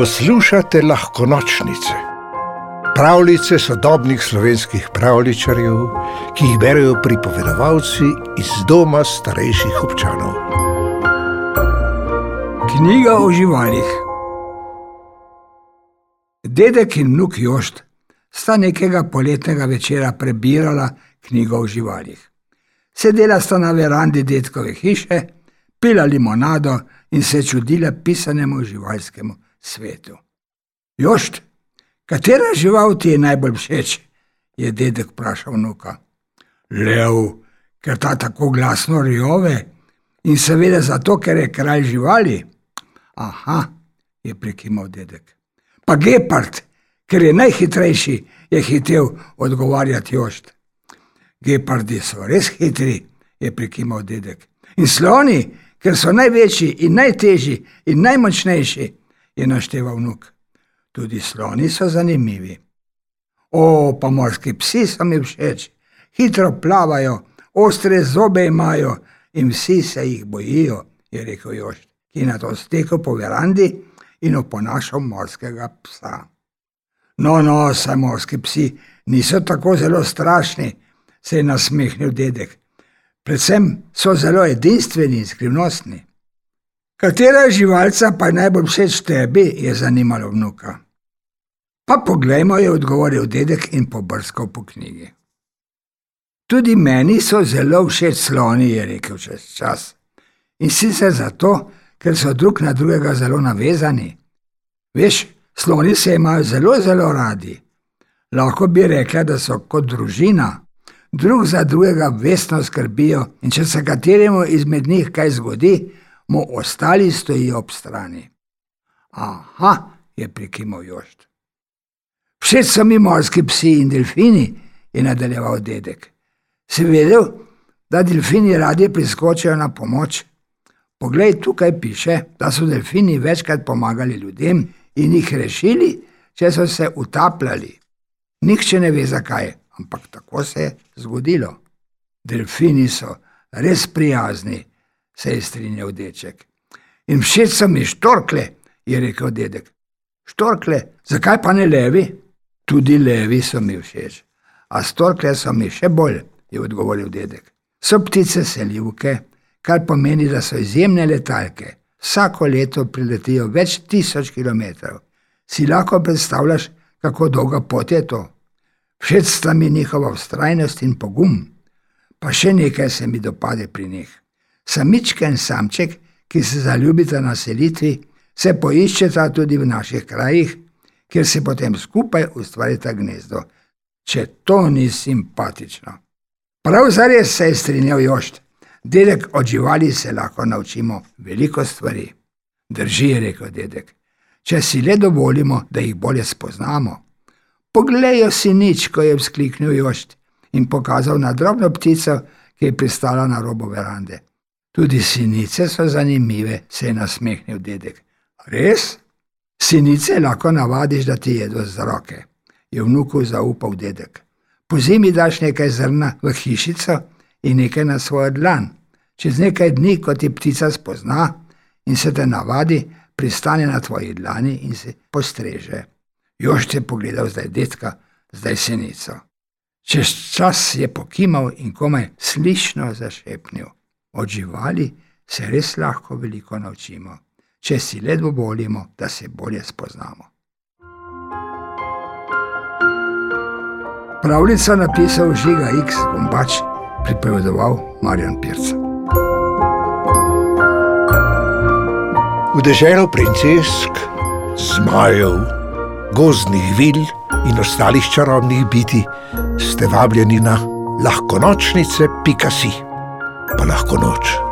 Poslušate lahko nočnice, pravljice sodobnih slovenskih pravličarjev, ki jih berijo pripovedovalci iz doma starejših občanov. Knjiga o živalih. Dedek in vnuk Jošt sta nekega poletnega večera prebirala knjigo o živalih. Sedela sta na verandi detkove hiše, pila limonado in se čudila pisanemu živalskemu svetu. Jošt, katera žival ti je najbolj všeč? je dedek vprašal vnuka. Lev, ker ta tako glasno rjove in seveda zato, ker je kralj živali. Aha, je prekimal dedek. Pa gepard, ker je najhitrejši, je hitel odgovarjati Jošt. Gepardi so res hitri, je prekimal dedek. In sloni, ker so največji in najtežji in najmočnejši, je našteval vnuk. Tudi sloni so zanimivi. O, pa morski psi so mi všeč, hitro plavajo, ostre zobe imajo in vsi se jih bojijo, je rekel Jož, ki je na to stekel po verandi in oponašal morskega psa. No, no, saj morski psi niso tako zelo strašni, se je nasmehnil dedek. Predvsem so zelo edinstveni in skrivnostni. Katera živalca pa je najbolj všeč tebi, je zanimalo vnuka. Pa poglejmo, je odgovoril dedek in pobrskal po knjigi. Tudi meni so zelo všeč sloni, je rekel čez čas. In sicer zato, ker so drug na drugega zelo navezani. Veš, sloni se imajo zelo, zelo radi. Lahko bi rekla, da so kot družina, drug za drugega vestno skrbijo in če se kateremu izmed njih kaj zgodi, mu ostali stojijo ob strani. Aha, je prikimal Jošt. Všeč so mi morski psi in delfini, je nadaljeval dedek. Si vedel, da delfini radi priskočijo na pomoč? Poglej, tukaj piše, da so delfini večkrat pomagali ljudem in jih rešili, če so se utapljali. Nihče ne ve zakaj, ampak tako se je zgodilo. Delfini so res prijazni, se je strinjal deček. In všeč so mi štorkle, je rekel dedek. Štorkle, zakaj pa ne levi? Tudi levi so mi všeč. A štorkle so mi še bolj, je odgovoril dedek. So ptice selivke, kar pomeni, da so izjemne letalke. Vsako leto priletijo več tisoč kilometrov. Si lahko predstavljaš, kako dolga pot je to? Všeč sta mi njihova vztrajnost in pogum, pa še nekaj se mi dopade pri njih. Samička in samček, ki se zaljubita na selitvi, se poiščeta tudi v naših krajih, kjer se potem skupaj ustvarita gnezdo. Če to ni simpatično. Prav zares se je strinjal Jošt. Dedek od živali se lahko naučimo veliko stvari. Drži, je rekel dedek. Če si le dovolimo, da jih bolje spoznamo. Poglej, si nič, ko je vzkliknil Jošt in pokazal na drobno ptico, ki je pristala na robu verande. Tudi sinice so zanimive, se je nasmehnil dedek. Res? Sinice lahko navadiš, da ti jedo z roke, je vnuku zaupal dedek. Po zimi daš nekaj zrna v hišico in nekaj na svojo dlan. Čez nekaj dni, ko ti ptica spozna in se te navadi, pristane na tvoji dlani in se postreže. Jož te je pogledal zdaj detka, zdaj senico. Čez čas je pokimal in komaj slišno zašepnil. Od živali se res lahko veliko naučimo, če si le dovolimo, da se bolje spoznamo. Pravljica napisal Žiga X. Bombač, pripovedoval Marjan Pirc. V deželo princesk, zmajev, gozdnih vil in ostalih čarobnih biti ste vabljeni na lahko nočnice, pika si pa lahko noč.